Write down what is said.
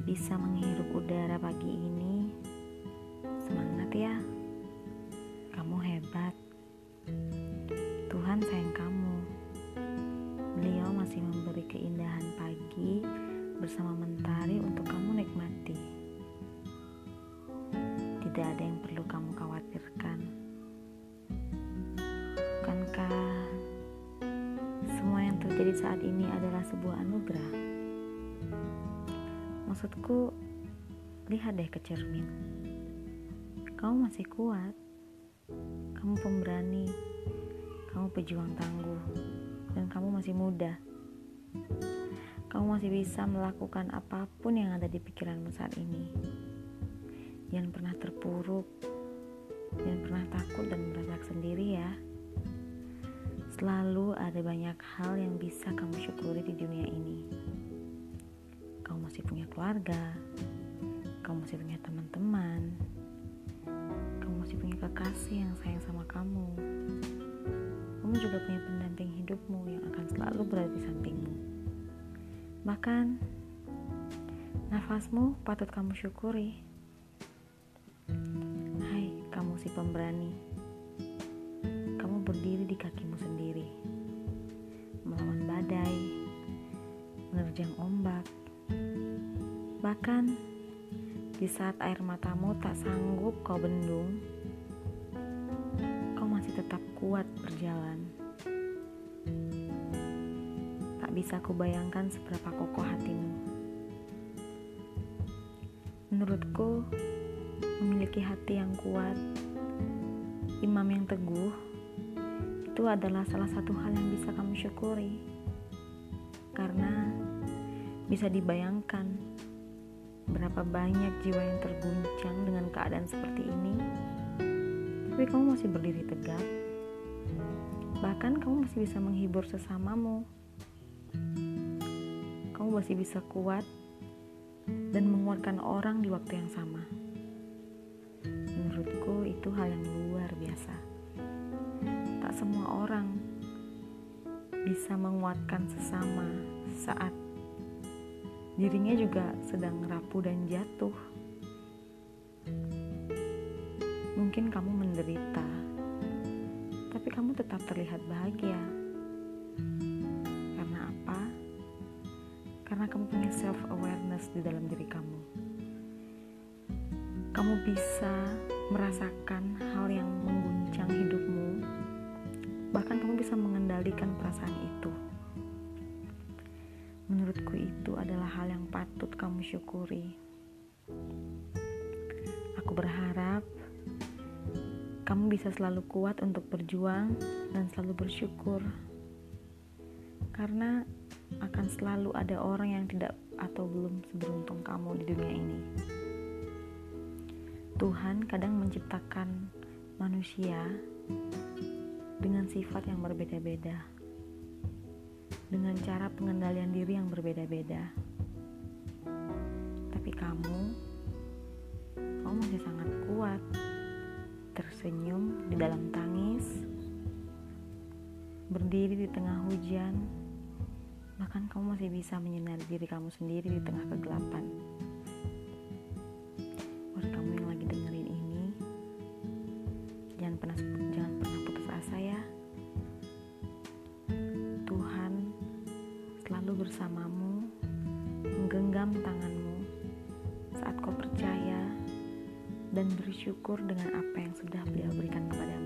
bisa menghirup udara pagi ini, semangat ya. Kamu hebat. Tuhan sayang kamu. Beliau masih memberi keindahan pagi bersama mentari untuk kamu nikmati. Tidak ada yang perlu kamu khawatirkan. Bukankah semua yang terjadi saat ini adalah sebuah anugerah? Maksudku, lihat deh ke cermin. Kamu masih kuat. Kamu pemberani. Kamu pejuang tangguh. Dan kamu masih muda. Kamu masih bisa melakukan apa pun yang ada di pikiranmu saat ini. Jangan pernah terpuruk. Jangan pernah takut dan merasa sendiri ya. Selalu ada banyak hal yang bisa kamu syukuri di dunia ini. Masih punya keluarga, kamu masih punya teman-teman, kamu masih punya kekasih yang sayang sama kamu. Kamu juga punya pendamping hidupmu yang akan selalu berada di sampingmu. Bahkan, nafasmu patut kamu syukuri. Hai, kamu si pemberani. Kamu berdiri di kakimu sendiri, melawan badai, menerjang Bahkan, di saat air matamu tak sanggup kau bendung, kau masih tetap kuat berjalan. Tak bisa kubayangkan seberapa kokoh hatimu. Menurutku, memiliki hati yang kuat, imam yang teguh, itu adalah salah satu hal yang bisa kamu syukuri. Karena bisa dibayangkan berapa banyak jiwa yang terguncang dengan keadaan seperti ini, tapi kamu masih berdiri tegak. Bahkan kamu masih bisa menghibur sesamamu. Kamu masih bisa kuat dan menguatkan orang di waktu yang sama. Menurutku itu hal yang luar biasa. Tak semua orang bisa menguatkan sesama saat dirinya juga sedang rapuh dan jatuh. Mungkin kamu menderita, tapi kamu tetap terlihat bahagia. Karena apa? Karena kamu punya self awareness di dalam diri kamu. Kamu bisa merasakan hal yang mengguncang hidupmu, bahkan kamu bisa mengendalikan perasaan yang patut kamu syukuri. Aku berharap kamu bisa selalu kuat untuk berjuang dan selalu bersyukur. Karena akan selalu ada orang yang tidak atau belum seberuntung kamu di dunia ini. Tuhan kadang menciptakan manusia dengan sifat yang berbeda-beda dengan cara pengendalian diri yang berbeda-beda. Tapi kamu, kamu masih sangat kuat, tersenyum di dalam tangis, berdiri di tengah hujan, bahkan kamu masih bisa menyinari diri kamu sendiri di tengah kegelapan. Buat kamu yang lagi dengerin ini, jangan pernah jangan pernah putus asa ya. selalu bersamamu, menggenggam tanganmu saat kau percaya dan bersyukur dengan apa yang sudah beliau berikan kepadamu.